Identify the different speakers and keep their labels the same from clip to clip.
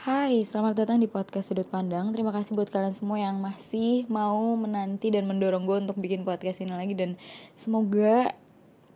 Speaker 1: Hai, selamat datang di podcast Sudut Pandang. Terima kasih buat kalian semua yang masih mau menanti dan mendorong gue untuk bikin podcast ini lagi dan semoga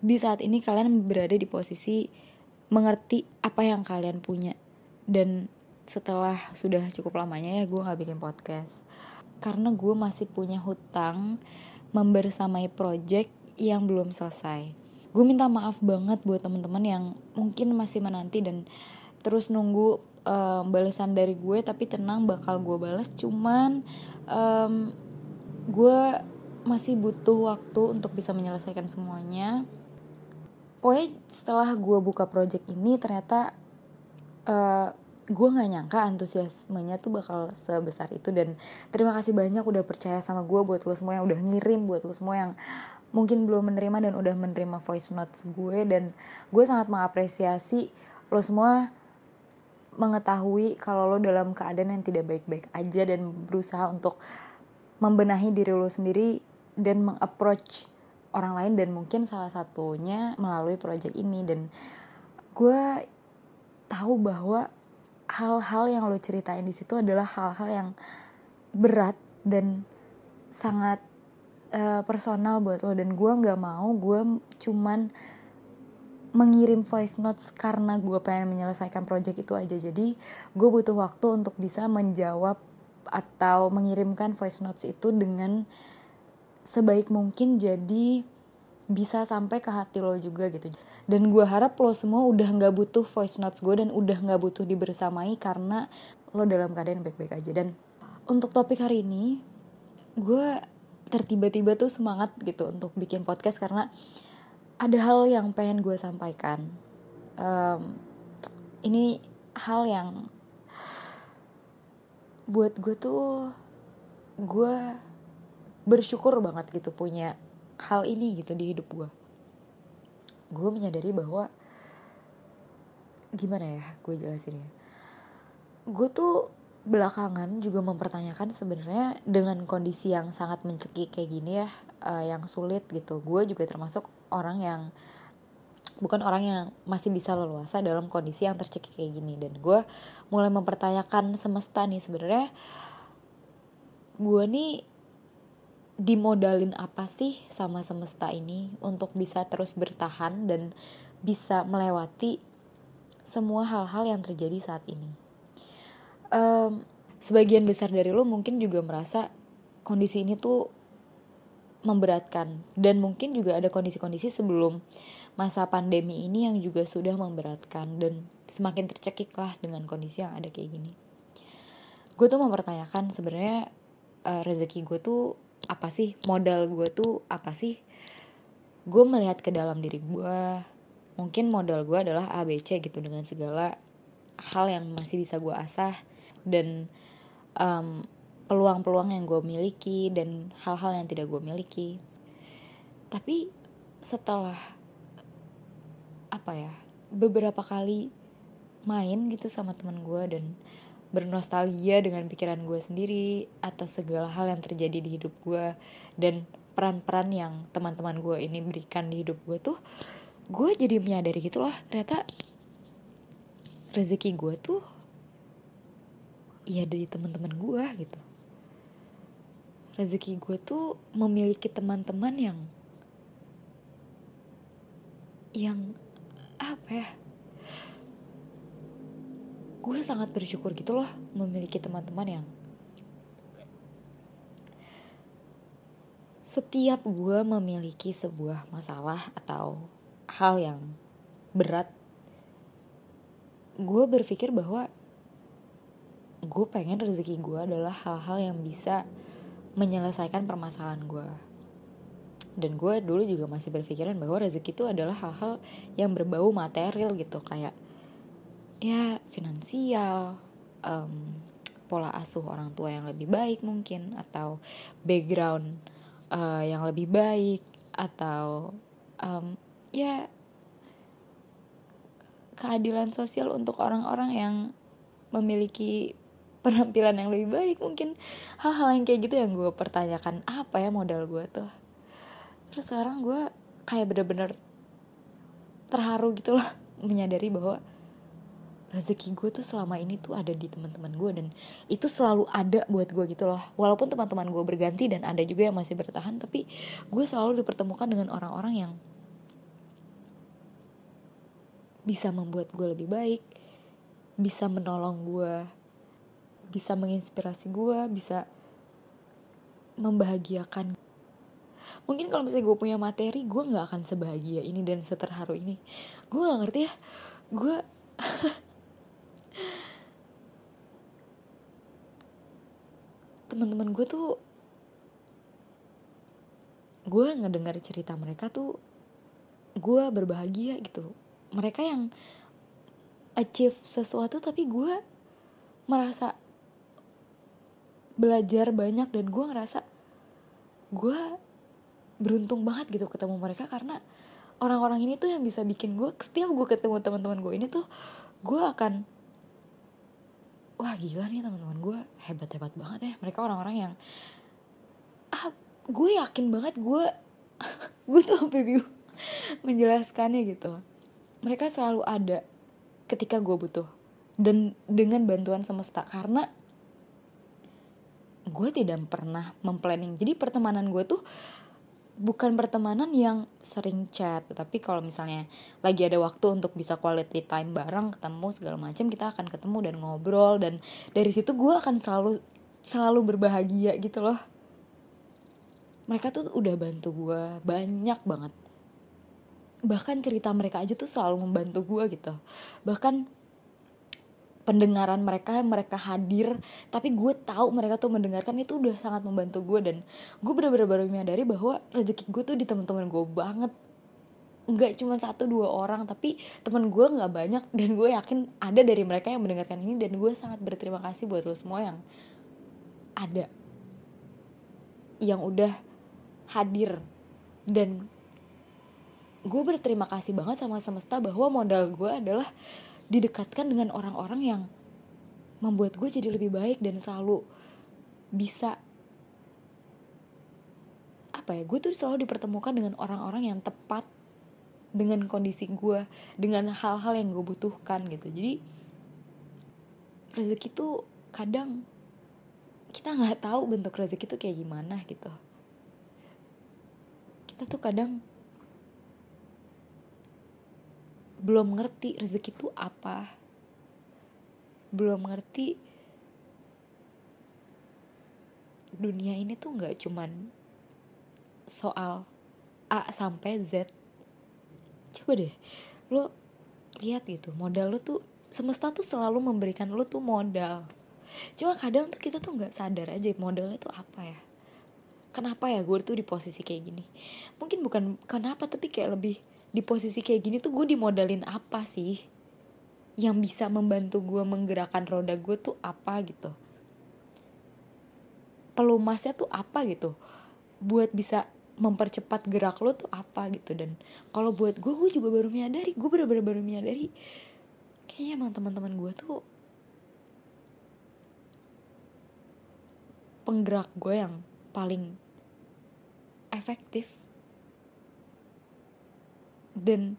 Speaker 1: di saat ini kalian berada di posisi mengerti apa yang kalian punya dan setelah sudah cukup lamanya ya gue nggak bikin podcast karena gue masih punya hutang membersamai project yang belum selesai. Gue minta maaf banget buat teman-teman yang mungkin masih menanti dan terus nunggu um, balasan dari gue tapi tenang bakal gue balas cuman um, gue masih butuh waktu untuk bisa menyelesaikan semuanya. Pokoknya setelah gue buka project ini ternyata uh, gue nggak nyangka antusiasmenya tuh bakal sebesar itu. Dan terima kasih banyak udah percaya sama gue buat lo semua yang udah ngirim buat lo semua yang mungkin belum menerima dan udah menerima voice notes gue. Dan gue sangat mengapresiasi lo semua mengetahui kalau lo dalam keadaan yang tidak baik-baik aja dan berusaha untuk membenahi diri lo sendiri dan mengapproach orang lain dan mungkin salah satunya melalui project ini. Dan gue tahu bahwa hal-hal yang lo ceritain di situ adalah hal-hal yang berat dan sangat uh, personal buat lo. Dan gue nggak mau gue cuman mengirim voice notes karena gue pengen menyelesaikan project itu aja. Jadi gue butuh waktu untuk bisa menjawab atau mengirimkan voice notes itu dengan sebaik mungkin. Jadi bisa sampai ke hati lo juga gitu. Dan gue harap lo semua udah nggak butuh voice notes gue dan udah nggak butuh dibersamai karena lo dalam keadaan baik-baik aja. Dan untuk topik hari ini gue tertiba-tiba tuh semangat gitu untuk bikin podcast karena ada hal yang pengen gue sampaikan. Um, ini hal yang buat gue tuh gue bersyukur banget gitu punya hal ini gitu di hidup gue. Gue menyadari bahwa gimana ya gue jelasin ya? Gue tuh belakangan juga mempertanyakan sebenarnya dengan kondisi yang sangat mencekik kayak gini ya uh, yang sulit gitu. Gue juga termasuk orang yang bukan orang yang masih bisa leluasa dalam kondisi yang tercekik kayak gini. Dan gue mulai mempertanyakan semesta nih sebenarnya gue nih dimodalin apa sih sama semesta ini untuk bisa terus bertahan dan bisa melewati semua hal-hal yang terjadi saat ini? Um, sebagian besar dari lo mungkin juga merasa kondisi ini tuh memberatkan dan mungkin juga ada kondisi-kondisi sebelum masa pandemi ini yang juga sudah memberatkan dan semakin tercekik lah dengan kondisi yang ada kayak gini. Gue tuh mempertanyakan sebenarnya uh, rezeki gue tuh apa sih, modal gue tuh apa sih? Gue melihat ke dalam diri gue, mungkin modal gue adalah ABC gitu dengan segala hal yang masih bisa gue asah dan um, peluang-peluang yang gue miliki dan hal-hal yang tidak gue miliki. Tapi setelah apa ya beberapa kali main gitu sama teman gue dan bernostalgia dengan pikiran gue sendiri atas segala hal yang terjadi di hidup gue dan peran-peran yang teman-teman gue ini berikan di hidup gue tuh gue jadi menyadari gitu loh ternyata rezeki gue tuh iya dari teman-teman gue gitu rezeki gue tuh memiliki teman-teman yang yang apa ya gue sangat bersyukur gitu loh memiliki teman-teman yang setiap gue memiliki sebuah masalah atau hal yang berat gue berpikir bahwa gue pengen rezeki gue adalah hal-hal yang bisa menyelesaikan permasalahan gue dan gue dulu juga masih berpikiran bahwa rezeki itu adalah hal-hal yang berbau material gitu kayak ya finansial um, pola asuh orang tua yang lebih baik mungkin atau background uh, yang lebih baik atau um, ya keadilan sosial untuk orang-orang yang memiliki penampilan yang lebih baik. Mungkin hal-hal yang kayak gitu yang gue pertanyakan apa ya modal gue tuh? Terus sekarang gue kayak bener-bener terharu gitu loh menyadari bahwa rezeki gue tuh selama ini tuh ada di teman-teman gue dan itu selalu ada buat gue gitu loh. Walaupun teman-teman gue berganti dan ada juga yang masih bertahan tapi gue selalu dipertemukan dengan orang-orang yang bisa membuat gue lebih baik bisa menolong gue bisa menginspirasi gue bisa membahagiakan. Mungkin kalau misalnya gue punya materi gue nggak akan sebahagia ini dan seterharu ini. Gue nggak ngerti ya. Gue teman-teman gue tuh gue ngedengar cerita mereka tuh gue berbahagia gitu. Mereka yang achieve sesuatu tapi gue merasa belajar banyak dan gue ngerasa gue beruntung banget gitu ketemu mereka karena orang-orang ini tuh yang bisa bikin gue setiap gue ketemu teman-teman gue ini tuh gue akan wah gila nih teman-teman gue hebat hebat banget ya. Mereka orang-orang yang ah gue yakin banget gue gue tuh sampai bingung menjelaskannya gitu. Mereka selalu ada ketika gue butuh dan dengan bantuan semesta karena gue tidak pernah memplanning. Jadi pertemanan gue tuh bukan pertemanan yang sering chat tapi kalau misalnya lagi ada waktu untuk bisa quality time bareng ketemu segala macam kita akan ketemu dan ngobrol dan dari situ gue akan selalu selalu berbahagia gitu loh. Mereka tuh udah bantu gue banyak banget. Bahkan cerita mereka aja tuh selalu membantu gue gitu. Bahkan pendengaran mereka mereka hadir. Tapi gue tahu mereka tuh mendengarkan itu udah sangat membantu gue. Dan gue benar-benar baru menyadari bahwa rezeki gue tuh di teman-teman gue banget. Nggak cuma satu dua orang tapi teman gue nggak banyak. Dan gue yakin ada dari mereka yang mendengarkan ini. Dan gue sangat berterima kasih buat lo semua yang ada. Yang udah hadir. Dan gue berterima kasih banget sama semesta bahwa modal gue adalah didekatkan dengan orang-orang yang membuat gue jadi lebih baik dan selalu bisa apa ya gue tuh selalu dipertemukan dengan orang-orang yang tepat dengan kondisi gue dengan hal-hal yang gue butuhkan gitu. Jadi rezeki tuh kadang kita nggak tahu bentuk rezeki tuh kayak gimana gitu. Kita tuh kadang belum ngerti rezeki itu apa. Belum ngerti dunia ini tuh nggak cuman soal A sampai Z. Coba deh lo lihat gitu modal lo tuh semesta tuh selalu memberikan lo tuh modal. Cuma kadang tuh kita tuh nggak sadar aja modalnya tuh apa ya. Kenapa ya gue tuh di posisi kayak gini? Mungkin bukan kenapa tapi kayak lebih di posisi kayak gini tuh gue dimodalin apa sih? Yang bisa membantu gue menggerakkan roda gue tuh apa gitu? Pelumasnya tuh apa gitu? Buat bisa mempercepat gerak lo tuh apa gitu? Dan kalau buat gue gue juga baru menyadari gue bener-bener baru menyadari. Kayaknya emang teman-teman gue tuh penggerak gue yang paling efektif dan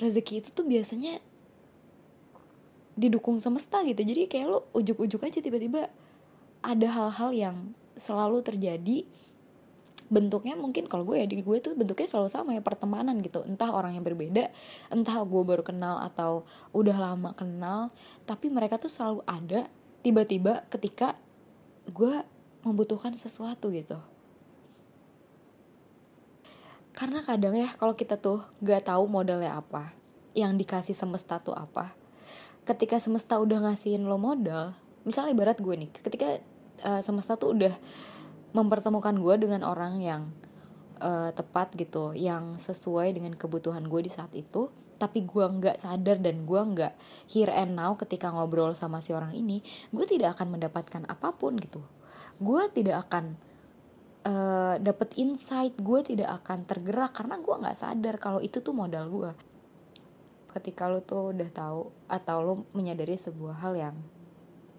Speaker 1: rezeki itu tuh biasanya didukung semesta gitu. Jadi kayak lo ujuk-ujuk aja tiba-tiba ada hal-hal yang selalu terjadi. Bentuknya mungkin kalau gue ya di gue tuh bentuknya selalu sama ya pertemanan gitu. Entah orang yang berbeda entah gue baru kenal atau udah lama kenal tapi mereka tuh selalu ada tiba-tiba ketika gue membutuhkan sesuatu gitu karena kadang ya kalau kita tuh gak tahu modalnya apa yang dikasih semesta tuh apa. Ketika semesta udah ngasihin lo modal misalnya ibarat gue nih ketika uh, semesta tuh udah mempertemukan gue dengan orang yang uh, tepat gitu yang sesuai dengan kebutuhan gue di saat itu tapi gue nggak sadar dan gue nggak here and now ketika ngobrol sama si orang ini gue tidak akan mendapatkan apa pun gitu. Gue tidak akan uh, dapet insight gue tidak akan tergerak karena gue nggak sadar kalau itu tuh modal gue. Ketika lo tuh udah tahu atau lo menyadari sebuah hal yang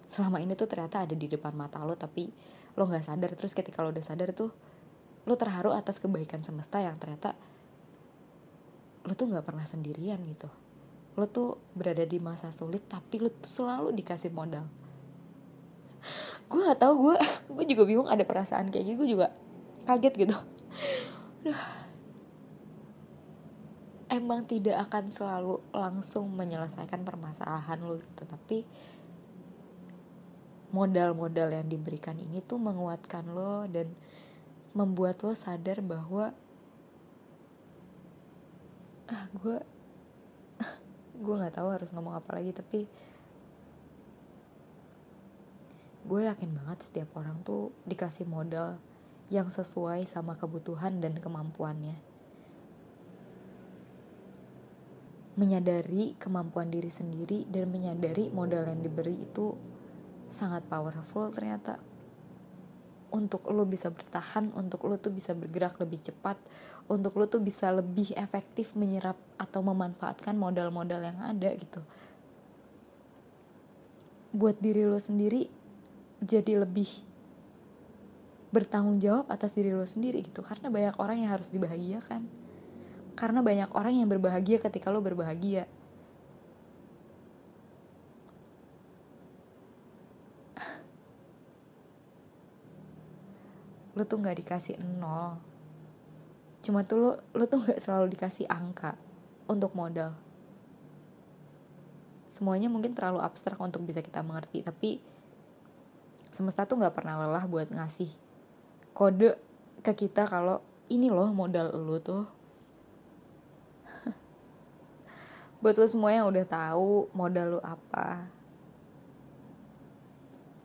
Speaker 1: selama ini tuh ternyata ada di depan mata lo tapi lo nggak sadar terus ketika lo udah sadar tuh lo terharu atas kebaikan semesta yang ternyata lo tuh nggak pernah sendirian gitu. Lo tuh berada di masa sulit tapi lo tuh selalu dikasih modal gue gak tau gue gue juga bingung ada perasaan kayak gitu gue juga kaget gitu. Emang tidak akan selalu langsung menyelesaikan permasalahan lo gitu tapi modal-modal yang diberikan ini tuh menguatkan lo dan membuat lo sadar bahwa ah gue gue nggak tahu harus ngomong apa lagi tapi gue yakin banget setiap orang tuh dikasih modal yang sesuai sama kebutuhan dan kemampuannya menyadari kemampuan diri sendiri dan menyadari modal yang diberi itu sangat powerful ternyata untuk lo bisa bertahan, untuk lo tuh bisa bergerak lebih cepat, untuk lo tuh bisa lebih efektif menyerap atau memanfaatkan modal-modal yang ada gitu. Buat diri lo sendiri jadi lebih bertanggung jawab atas diri lo sendiri gitu. Karena banyak orang yang harus dibahagiakan. Karena banyak orang yang berbahagia ketika lo berbahagia. lu tuh nggak dikasih nol cuma tuh lu lu tuh nggak selalu dikasih angka untuk modal semuanya mungkin terlalu abstrak untuk bisa kita mengerti tapi semesta tuh nggak pernah lelah buat ngasih kode ke kita kalau ini loh modal lu tuh. Buat lo semua yang udah tahu modal lu apa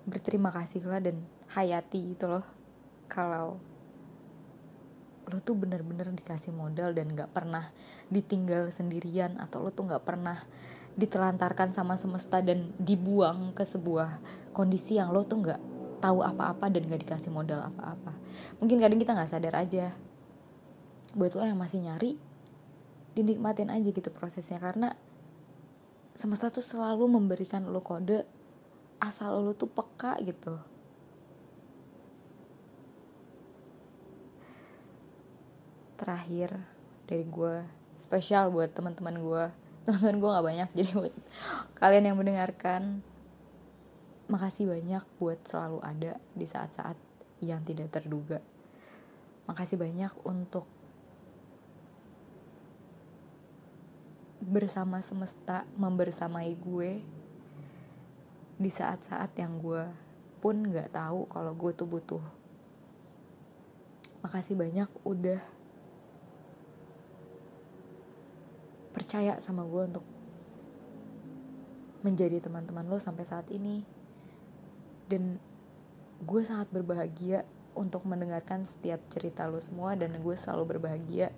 Speaker 1: berterima kasihlah dan hayati itu loh. Kalau lo tuh bener-bener dikasih modal dan gak pernah ditinggal sendirian atau lo tuh gak pernah ditelantarkan sama semesta dan dibuang ke sebuah kondisi yang lo tuh gak tahu apa-apa dan gak dikasih modal apa-apa. Mungkin kadang kita gak sadar aja. Buat lo yang masih nyari dinikmatin aja gitu prosesnya. Karena semesta tuh selalu memberikan lo kode asal lo tuh peka gitu. Terakhir dari gue spesial buat teman-teman gue teman-teman gue nggak banyak jadi buat kalian yang mendengarkan makasih banyak buat selalu ada di saat-saat yang tidak terduga. Makasih banyak untuk bersama semesta membersamai gue di saat-saat yang gue pun nggak tahu kalau gue tuh butuh. Makasih banyak udah percaya sama gue untuk menjadi teman-teman lo sampai saat ini. Dan gue sangat berbahagia untuk mendengarkan setiap cerita lo semua dan gue selalu berbahagia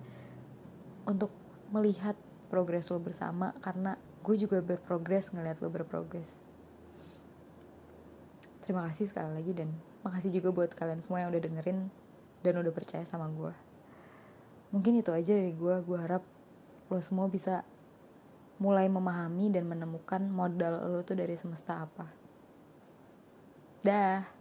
Speaker 1: untuk melihat progres lo bersama karena gue juga berprogres ngeliat lo berprogres. Terima kasih sekali lagi dan makasih juga buat kalian semua yang udah dengerin dan udah percaya sama gue mungkin itu aja dari gue gue harap lo semua bisa mulai memahami dan menemukan modal lo tuh dari semesta apa. Dah.